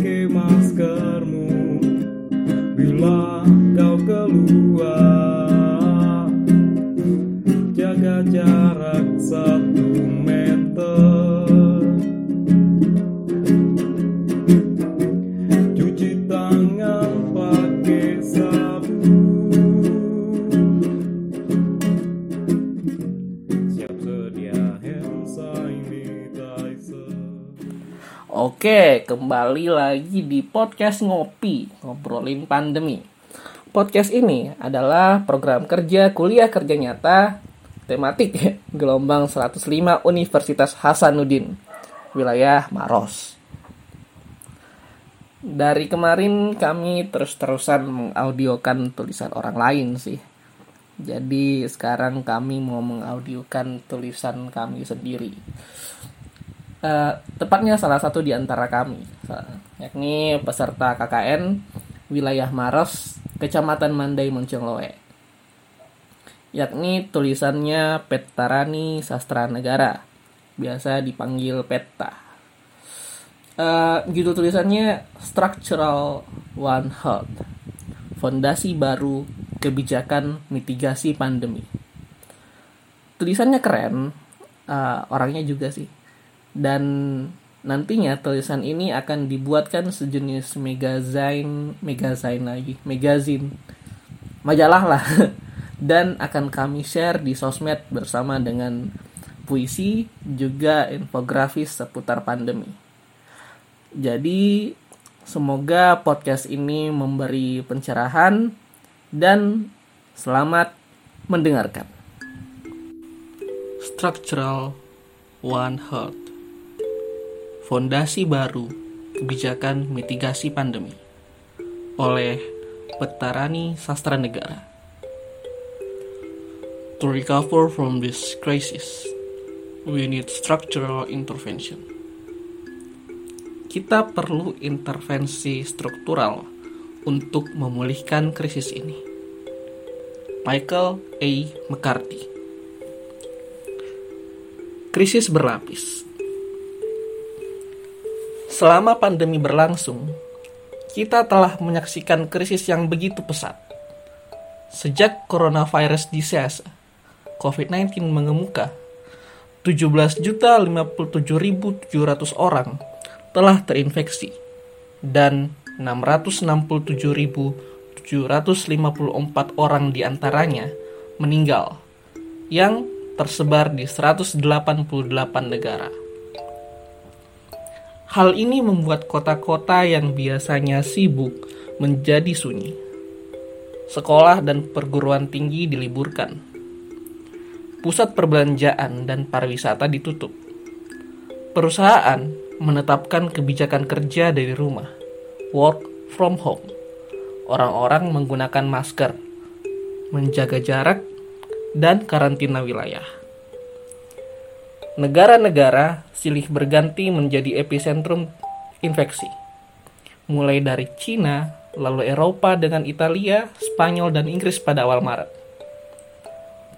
pakai maskermu. Bila kau keluar jaga jarak satu meter Oke, kembali lagi di podcast Ngopi, ngobrolin pandemi. Podcast ini adalah program kerja kuliah kerja nyata tematik gelombang 105 Universitas Hasanuddin, wilayah Maros. Dari kemarin kami terus-terusan mengaudiokan tulisan orang lain sih. Jadi sekarang kami mau mengaudiokan tulisan kami sendiri. Eh, tepatnya salah satu di antara kami, yakni peserta KKN wilayah Maros, Kecamatan Mandai Moncongloe. Yakni tulisannya Petarani Sastra Negara, biasa dipanggil Peta. Eh, judul tulisannya Structural One Health, Fondasi Baru Kebijakan Mitigasi Pandemi. Tulisannya keren, eh, orangnya juga sih dan nantinya tulisan ini akan dibuatkan sejenis magazine magazine lagi magazine majalah lah. Dan akan kami share di sosmed bersama dengan puisi juga infografis seputar pandemi. Jadi semoga podcast ini memberi pencerahan dan selamat mendengarkan. Structural one heart Fondasi Baru Kebijakan Mitigasi Pandemi oleh Petarani Sastra Negara. To recover from this crisis, we need structural intervention. Kita perlu intervensi struktural untuk memulihkan krisis ini. Michael A. McCarthy Krisis berlapis Selama pandemi berlangsung, kita telah menyaksikan krisis yang begitu pesat. Sejak coronavirus disease, COVID-19 mengemuka, 17.057.700 orang telah terinfeksi dan 667.754 orang di antaranya meninggal yang tersebar di 188 negara. Hal ini membuat kota-kota yang biasanya sibuk menjadi sunyi. Sekolah dan perguruan tinggi diliburkan. Pusat perbelanjaan dan pariwisata ditutup. Perusahaan menetapkan kebijakan kerja dari rumah, work from home. Orang-orang menggunakan masker, menjaga jarak, dan karantina wilayah negara-negara silih berganti menjadi epicentrum infeksi. Mulai dari Cina, lalu Eropa dengan Italia, Spanyol, dan Inggris pada awal Maret.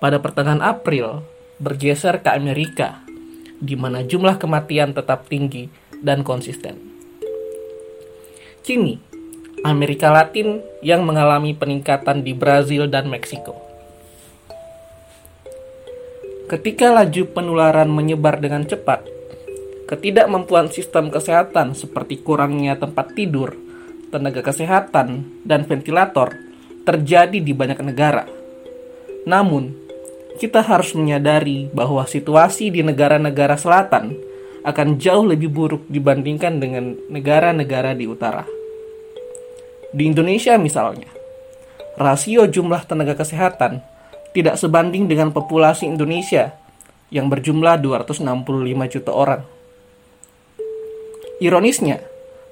Pada pertengahan April, bergeser ke Amerika, di mana jumlah kematian tetap tinggi dan konsisten. Kini, Amerika Latin yang mengalami peningkatan di Brazil dan Meksiko. Ketika laju penularan menyebar dengan cepat, ketidakmampuan sistem kesehatan seperti kurangnya tempat tidur, tenaga kesehatan, dan ventilator terjadi di banyak negara. Namun, kita harus menyadari bahwa situasi di negara-negara selatan akan jauh lebih buruk dibandingkan dengan negara-negara di utara. Di Indonesia misalnya, rasio jumlah tenaga kesehatan tidak sebanding dengan populasi Indonesia yang berjumlah 265 juta orang. Ironisnya,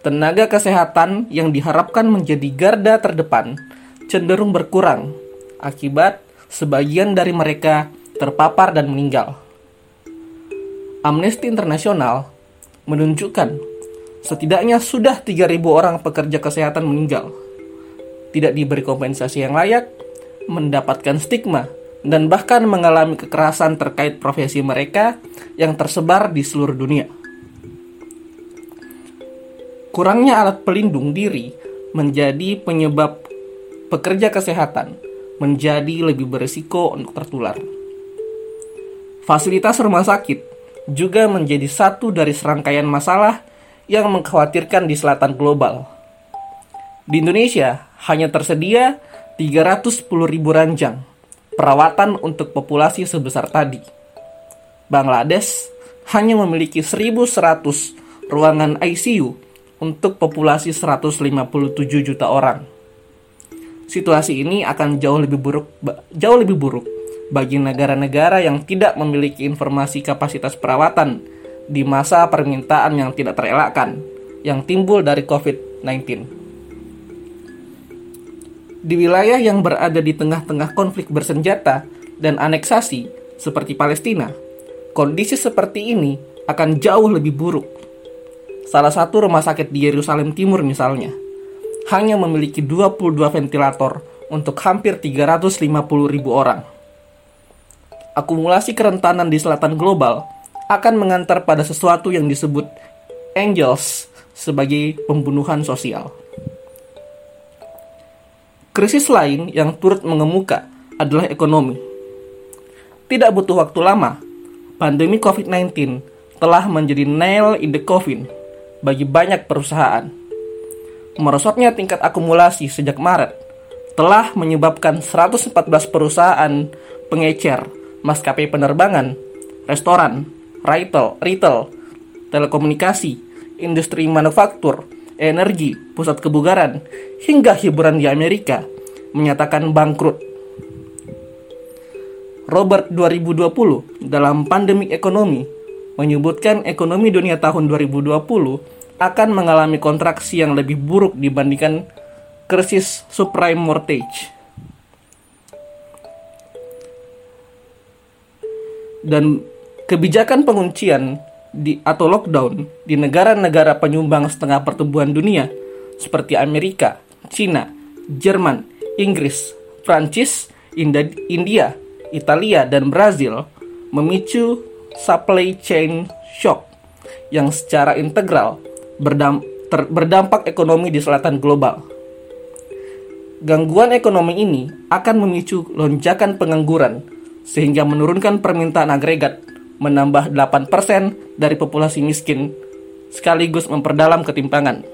tenaga kesehatan yang diharapkan menjadi garda terdepan cenderung berkurang akibat sebagian dari mereka terpapar dan meninggal. Amnesty Internasional menunjukkan setidaknya sudah 3.000 orang pekerja kesehatan meninggal. Tidak diberi kompensasi yang layak mendapatkan stigma dan bahkan mengalami kekerasan terkait profesi mereka yang tersebar di seluruh dunia. Kurangnya alat pelindung diri menjadi penyebab pekerja kesehatan menjadi lebih berisiko untuk tertular. Fasilitas rumah sakit juga menjadi satu dari serangkaian masalah yang mengkhawatirkan di selatan global. Di Indonesia hanya tersedia 310 ribu ranjang perawatan untuk populasi sebesar tadi. Bangladesh hanya memiliki 1100 ruangan ICU untuk populasi 157 juta orang. Situasi ini akan jauh lebih buruk jauh lebih buruk bagi negara-negara yang tidak memiliki informasi kapasitas perawatan di masa permintaan yang tidak terelakkan yang timbul dari COVID-19. Di wilayah yang berada di tengah-tengah konflik bersenjata dan aneksasi seperti Palestina, kondisi seperti ini akan jauh lebih buruk. Salah satu rumah sakit di Yerusalem Timur misalnya, hanya memiliki 22 ventilator untuk hampir 350 ribu orang akumulasi kerentanan di selatan global akan mengantar pada sesuatu yang disebut angels sebagai pembunuhan sosial. Krisis lain yang turut mengemuka adalah ekonomi. Tidak butuh waktu lama, pandemi COVID-19 telah menjadi nail in the coffin bagi banyak perusahaan. Merosotnya tingkat akumulasi sejak Maret telah menyebabkan 114 perusahaan pengecer maskapai penerbangan, restoran, retail, retail, telekomunikasi, industri manufaktur, energi, pusat kebugaran, hingga hiburan di Amerika menyatakan bangkrut. Robert 2020 dalam pandemik ekonomi menyebutkan ekonomi dunia tahun 2020 akan mengalami kontraksi yang lebih buruk dibandingkan krisis subprime mortgage. dan kebijakan penguncian di atau lockdown di negara-negara penyumbang setengah pertumbuhan dunia seperti Amerika, Cina, Jerman, Inggris, Prancis, India, Italia, dan Brazil memicu supply chain shock yang secara integral berdam ter berdampak ekonomi di selatan global. Gangguan ekonomi ini akan memicu lonjakan pengangguran sehingga menurunkan permintaan agregat menambah 8% dari populasi miskin sekaligus memperdalam ketimpangan.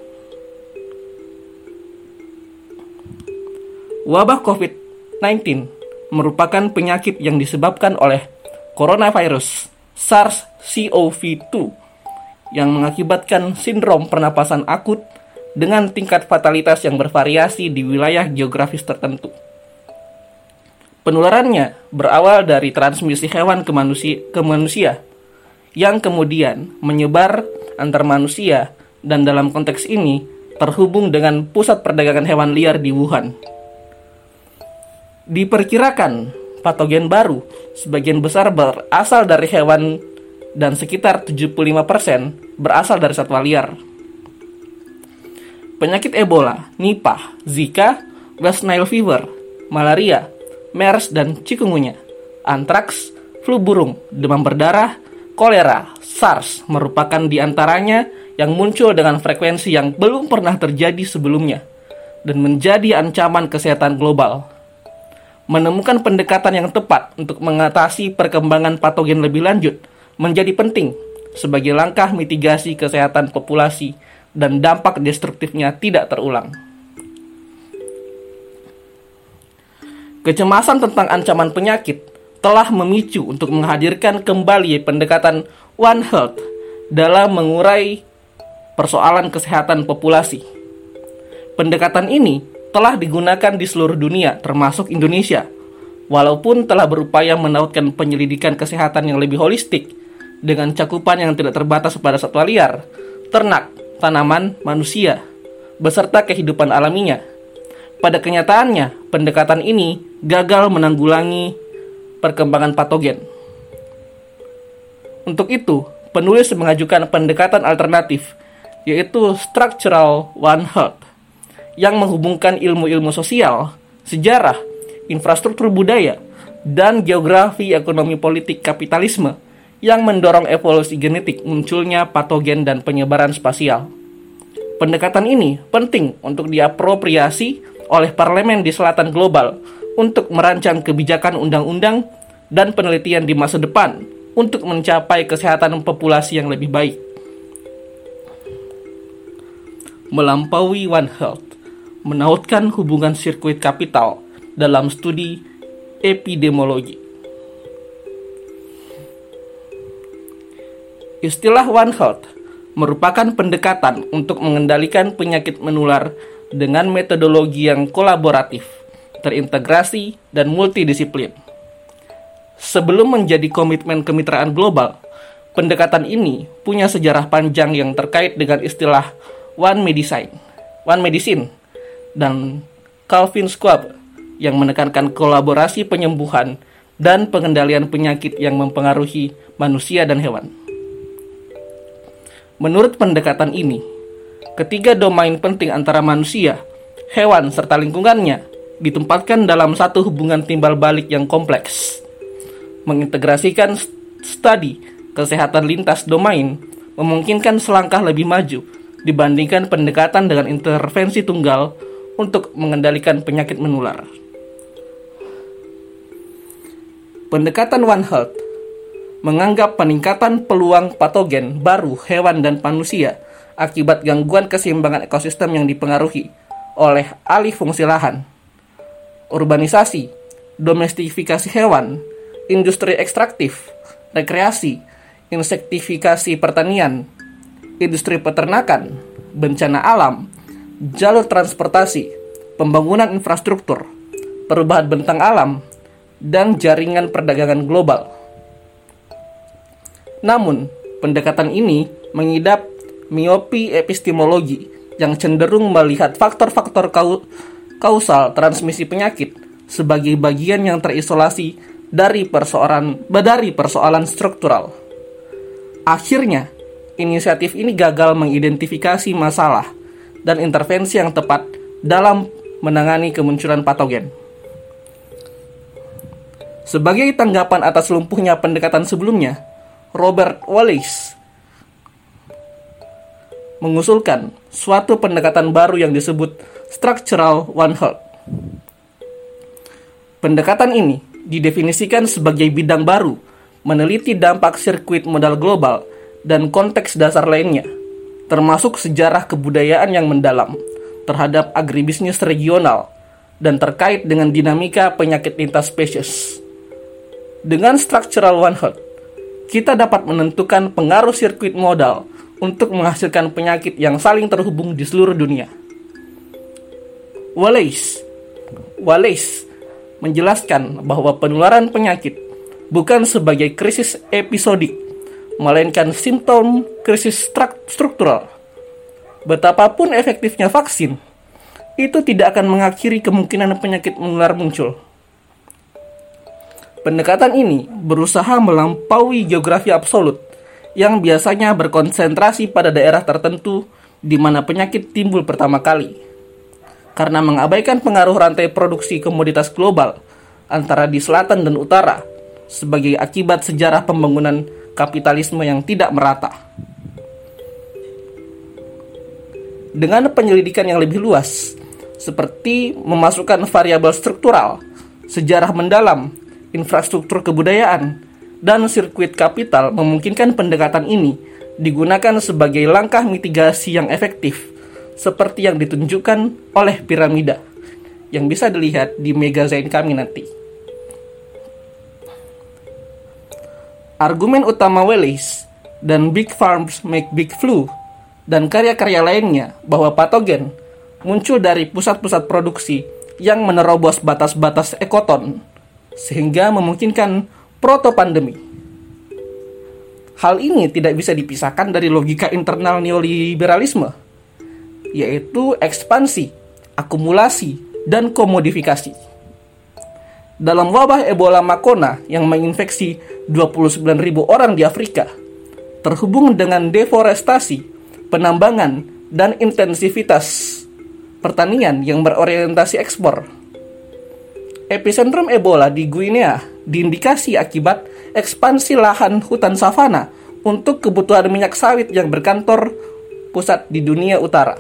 Wabah COVID-19 merupakan penyakit yang disebabkan oleh coronavirus SARS-CoV-2 yang mengakibatkan sindrom pernapasan akut dengan tingkat fatalitas yang bervariasi di wilayah geografis tertentu. Penularannya berawal dari transmisi hewan ke manusia, ke manusia yang kemudian menyebar antar manusia dan dalam konteks ini terhubung dengan pusat perdagangan hewan liar di Wuhan. Diperkirakan patogen baru sebagian besar berasal dari hewan dan sekitar 75% berasal dari satwa liar. Penyakit Ebola, Nipah, Zika, West Nile fever, malaria, MERS dan cikungunya, antraks, flu burung, demam berdarah, kolera, SARS merupakan di antaranya yang muncul dengan frekuensi yang belum pernah terjadi sebelumnya dan menjadi ancaman kesehatan global. Menemukan pendekatan yang tepat untuk mengatasi perkembangan patogen lebih lanjut menjadi penting sebagai langkah mitigasi kesehatan populasi dan dampak destruktifnya tidak terulang. Kecemasan tentang ancaman penyakit telah memicu untuk menghadirkan kembali pendekatan One Health dalam mengurai persoalan kesehatan populasi. Pendekatan ini telah digunakan di seluruh dunia, termasuk Indonesia, walaupun telah berupaya menautkan penyelidikan kesehatan yang lebih holistik dengan cakupan yang tidak terbatas pada satwa liar, ternak, tanaman, manusia, beserta kehidupan alaminya. Pada kenyataannya, pendekatan ini gagal menanggulangi perkembangan patogen. Untuk itu, penulis mengajukan pendekatan alternatif, yaitu Structural One Health, yang menghubungkan ilmu-ilmu sosial, sejarah, infrastruktur budaya, dan geografi ekonomi politik kapitalisme yang mendorong evolusi genetik munculnya patogen dan penyebaran spasial. Pendekatan ini penting untuk diapropriasi oleh parlemen di selatan global untuk merancang kebijakan undang-undang dan penelitian di masa depan untuk mencapai kesehatan populasi yang lebih baik. Melampaui One Health menautkan hubungan sirkuit kapital dalam studi epidemiologi. Istilah One Health merupakan pendekatan untuk mengendalikan penyakit menular dengan metodologi yang kolaboratif, terintegrasi, dan multidisiplin. Sebelum menjadi komitmen kemitraan global, pendekatan ini punya sejarah panjang yang terkait dengan istilah One Medicine, One Medicine, dan Calvin Schwab yang menekankan kolaborasi penyembuhan dan pengendalian penyakit yang mempengaruhi manusia dan hewan. Menurut pendekatan ini, ketiga domain penting antara manusia, hewan, serta lingkungannya ditempatkan dalam satu hubungan timbal balik yang kompleks. Mengintegrasikan studi kesehatan lintas domain memungkinkan selangkah lebih maju dibandingkan pendekatan dengan intervensi tunggal untuk mengendalikan penyakit menular. Pendekatan One Health menganggap peningkatan peluang patogen baru hewan dan manusia akibat gangguan keseimbangan ekosistem yang dipengaruhi oleh alih fungsi lahan, urbanisasi, domestifikasi hewan, industri ekstraktif, rekreasi, insektifikasi pertanian, industri peternakan, bencana alam, jalur transportasi, pembangunan infrastruktur, perubahan bentang alam, dan jaringan perdagangan global. Namun, pendekatan ini mengidap miopi epistemologi yang cenderung melihat faktor-faktor kausal transmisi penyakit sebagai bagian yang terisolasi dari persoalan dari persoalan struktural. Akhirnya, inisiatif ini gagal mengidentifikasi masalah dan intervensi yang tepat dalam menangani kemunculan patogen. Sebagai tanggapan atas lumpuhnya pendekatan sebelumnya, Robert Wallace mengusulkan suatu pendekatan baru yang disebut structural one health. Pendekatan ini didefinisikan sebagai bidang baru, meneliti dampak sirkuit modal global dan konteks dasar lainnya, termasuk sejarah kebudayaan yang mendalam terhadap agribisnis regional dan terkait dengan dinamika penyakit lintas spesies. Dengan structural one health, kita dapat menentukan pengaruh sirkuit modal untuk menghasilkan penyakit yang saling terhubung di seluruh dunia. Wallace, Wallace menjelaskan bahwa penularan penyakit bukan sebagai krisis episodik, melainkan simptom krisis struktural. Betapapun efektifnya vaksin, itu tidak akan mengakhiri kemungkinan penyakit menular muncul. Pendekatan ini berusaha melampaui geografi absolut yang biasanya berkonsentrasi pada daerah tertentu di mana penyakit timbul pertama kali. Karena mengabaikan pengaruh rantai produksi komoditas global antara di selatan dan utara sebagai akibat sejarah pembangunan kapitalisme yang tidak merata. Dengan penyelidikan yang lebih luas, seperti memasukkan variabel struktural, sejarah mendalam, infrastruktur kebudayaan, dan sirkuit kapital memungkinkan pendekatan ini digunakan sebagai langkah mitigasi yang efektif, seperti yang ditunjukkan oleh piramida yang bisa dilihat di magazine kami nanti. Argumen utama Wallace dan Big Farms Make Big Flu dan karya-karya lainnya bahwa patogen muncul dari pusat-pusat produksi yang menerobos batas-batas ekoton sehingga memungkinkan proto-pandemi. Hal ini tidak bisa dipisahkan dari logika internal neoliberalisme, yaitu ekspansi, akumulasi, dan komodifikasi. Dalam wabah Ebola Makona yang menginfeksi 29.000 orang di Afrika, terhubung dengan deforestasi, penambangan, dan intensivitas pertanian yang berorientasi ekspor Epicentrum Ebola di Guinea diindikasi akibat ekspansi lahan hutan savana untuk kebutuhan minyak sawit yang berkantor pusat di dunia utara.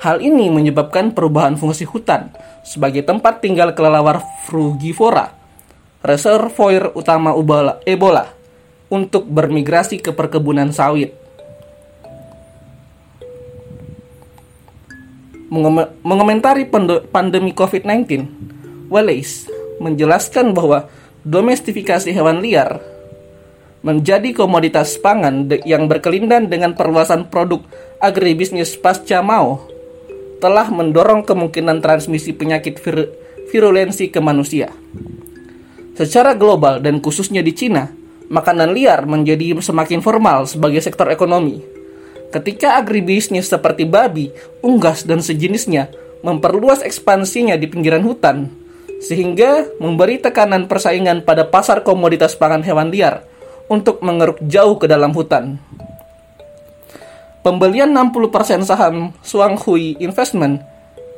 Hal ini menyebabkan perubahan fungsi hutan sebagai tempat tinggal kelelawar frugivora, reservoir utama Ebola, untuk bermigrasi ke perkebunan sawit. Mengomentari pandemi COVID-19, Wallace menjelaskan bahwa domestifikasi hewan liar menjadi komoditas pangan yang berkelindan dengan perluasan produk agribisnis pasca Mao telah mendorong kemungkinan transmisi penyakit vir virulensi ke manusia. Secara global dan khususnya di Cina, makanan liar menjadi semakin formal sebagai sektor ekonomi Ketika agribisnis seperti babi, unggas, dan sejenisnya memperluas ekspansinya di pinggiran hutan, sehingga memberi tekanan persaingan pada pasar komoditas pangan hewan liar untuk mengeruk jauh ke dalam hutan. Pembelian 60% saham Hui Investment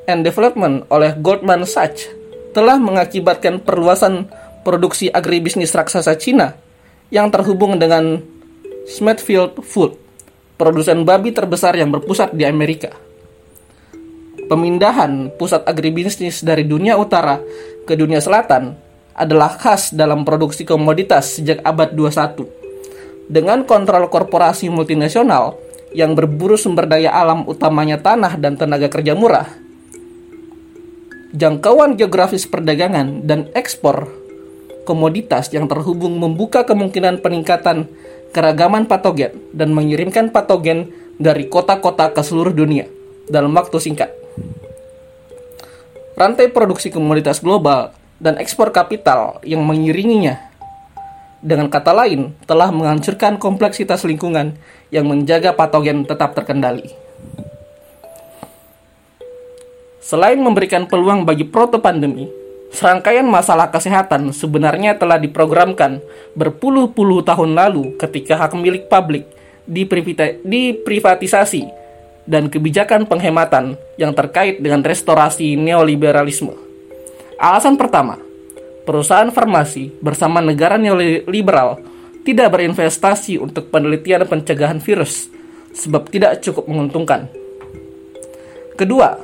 and Development oleh Goldman Sachs telah mengakibatkan perluasan produksi agribisnis raksasa Cina yang terhubung dengan Smithfield Food produsen babi terbesar yang berpusat di Amerika. Pemindahan pusat agribisnis dari dunia utara ke dunia selatan adalah khas dalam produksi komoditas sejak abad 21. Dengan kontrol korporasi multinasional yang berburu sumber daya alam utamanya tanah dan tenaga kerja murah, jangkauan geografis perdagangan dan ekspor komoditas yang terhubung membuka kemungkinan peningkatan keragaman patogen dan mengirimkan patogen dari kota-kota ke seluruh dunia dalam waktu singkat. Rantai produksi komoditas global dan ekspor kapital yang mengiringinya dengan kata lain telah menghancurkan kompleksitas lingkungan yang menjaga patogen tetap terkendali. Selain memberikan peluang bagi proto pandemi, Serangkaian masalah kesehatan sebenarnya telah diprogramkan berpuluh-puluh tahun lalu ketika hak milik publik diprivatisasi dan kebijakan penghematan yang terkait dengan restorasi neoliberalisme. Alasan pertama, perusahaan farmasi bersama negara neoliberal tidak berinvestasi untuk penelitian pencegahan virus sebab tidak cukup menguntungkan. Kedua,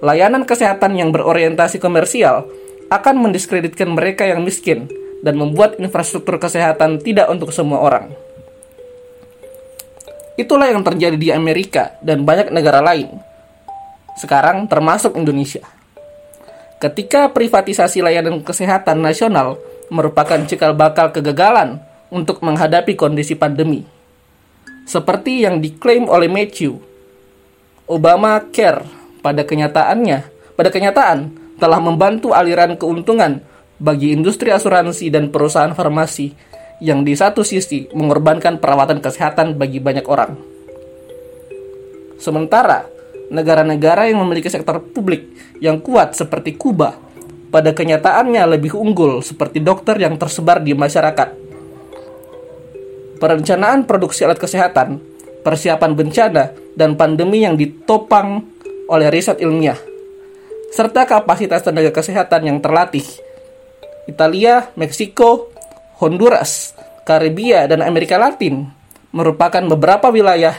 layanan kesehatan yang berorientasi komersial akan mendiskreditkan mereka yang miskin dan membuat infrastruktur kesehatan tidak untuk semua orang. Itulah yang terjadi di Amerika dan banyak negara lain. Sekarang termasuk Indonesia. Ketika privatisasi layanan kesehatan nasional merupakan cikal bakal kegagalan untuk menghadapi kondisi pandemi. Seperti yang diklaim oleh Matthew, Obama Care pada kenyataannya, pada kenyataan telah membantu aliran keuntungan bagi industri asuransi dan perusahaan farmasi yang di satu sisi mengorbankan perawatan kesehatan bagi banyak orang. Sementara, negara-negara yang memiliki sektor publik yang kuat seperti Kuba pada kenyataannya lebih unggul seperti dokter yang tersebar di masyarakat. Perencanaan produksi alat kesehatan, persiapan bencana, dan pandemi yang ditopang oleh riset ilmiah – serta kapasitas tenaga kesehatan yang terlatih. Italia, Meksiko, Honduras, Karibia, dan Amerika Latin merupakan beberapa wilayah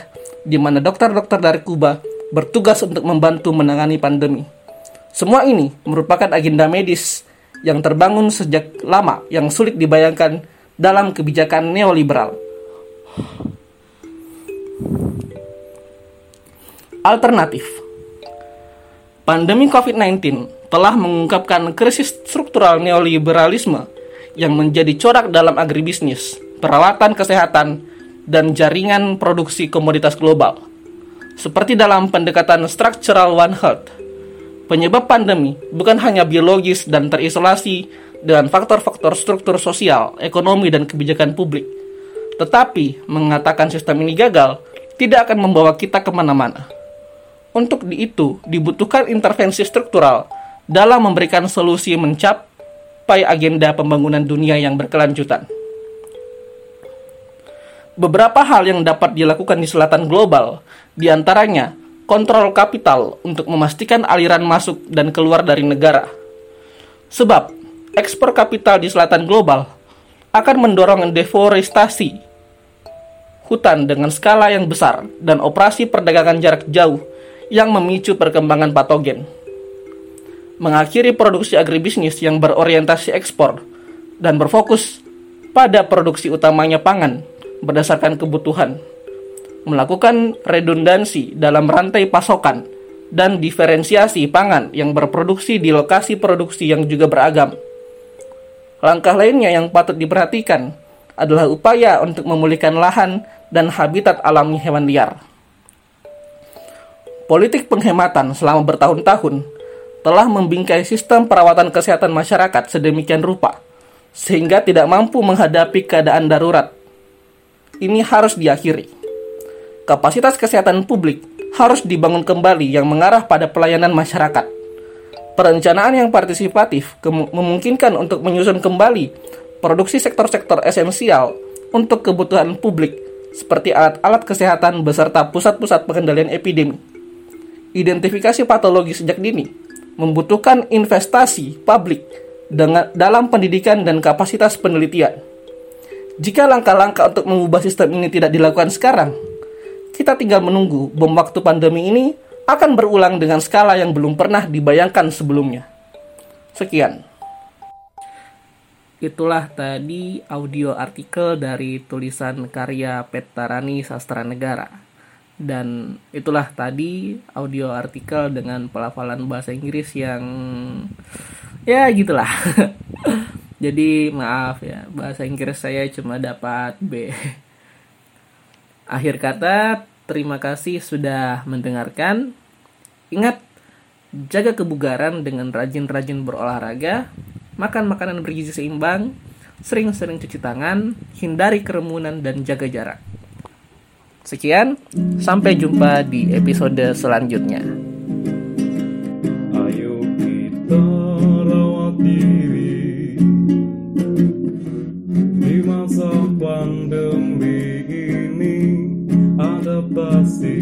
di mana dokter-dokter dari Kuba bertugas untuk membantu menangani pandemi. Semua ini merupakan agenda medis yang terbangun sejak lama yang sulit dibayangkan dalam kebijakan neoliberal. Alternatif Pandemi COVID-19 telah mengungkapkan krisis struktural neoliberalisme yang menjadi corak dalam agribisnis, peralatan kesehatan, dan jaringan produksi komoditas global. Seperti dalam pendekatan Structural One Health, penyebab pandemi bukan hanya biologis dan terisolasi dengan faktor-faktor struktur sosial, ekonomi, dan kebijakan publik, tetapi mengatakan sistem ini gagal tidak akan membawa kita ke mana-mana. Untuk itu, dibutuhkan intervensi struktural dalam memberikan solusi mencapai agenda pembangunan dunia yang berkelanjutan. Beberapa hal yang dapat dilakukan di selatan global, di antaranya kontrol kapital untuk memastikan aliran masuk dan keluar dari negara. Sebab, ekspor kapital di selatan global akan mendorong deforestasi, hutan dengan skala yang besar, dan operasi perdagangan jarak jauh yang memicu perkembangan patogen. Mengakhiri produksi agribisnis yang berorientasi ekspor dan berfokus pada produksi utamanya pangan berdasarkan kebutuhan. Melakukan redundansi dalam rantai pasokan dan diferensiasi pangan yang berproduksi di lokasi produksi yang juga beragam. Langkah lainnya yang patut diperhatikan adalah upaya untuk memulihkan lahan dan habitat alami hewan liar. Politik penghematan selama bertahun-tahun telah membingkai sistem perawatan kesehatan masyarakat sedemikian rupa sehingga tidak mampu menghadapi keadaan darurat. Ini harus diakhiri. Kapasitas kesehatan publik harus dibangun kembali yang mengarah pada pelayanan masyarakat. Perencanaan yang partisipatif memungkinkan untuk menyusun kembali produksi sektor-sektor esensial untuk kebutuhan publik seperti alat-alat kesehatan beserta pusat-pusat pengendalian epidemi. Identifikasi patologi sejak dini membutuhkan investasi publik dengan, dalam pendidikan dan kapasitas penelitian. Jika langkah-langkah untuk mengubah sistem ini tidak dilakukan sekarang, kita tinggal menunggu bom waktu pandemi ini akan berulang dengan skala yang belum pernah dibayangkan sebelumnya. Sekian. Itulah tadi audio artikel dari tulisan karya Petarani Sastra Negara. Dan itulah tadi audio artikel dengan pelafalan bahasa Inggris yang ya gitulah. Jadi maaf ya, bahasa Inggris saya cuma dapat B. Akhir kata, terima kasih sudah mendengarkan. Ingat, jaga kebugaran dengan rajin-rajin berolahraga, makan makanan bergizi seimbang, sering-sering cuci tangan, hindari kerumunan dan jaga jarak. Sekian, sampai jumpa di episode selanjutnya. Ayo kita rawat diri Di masa pandemi ini Adaptasi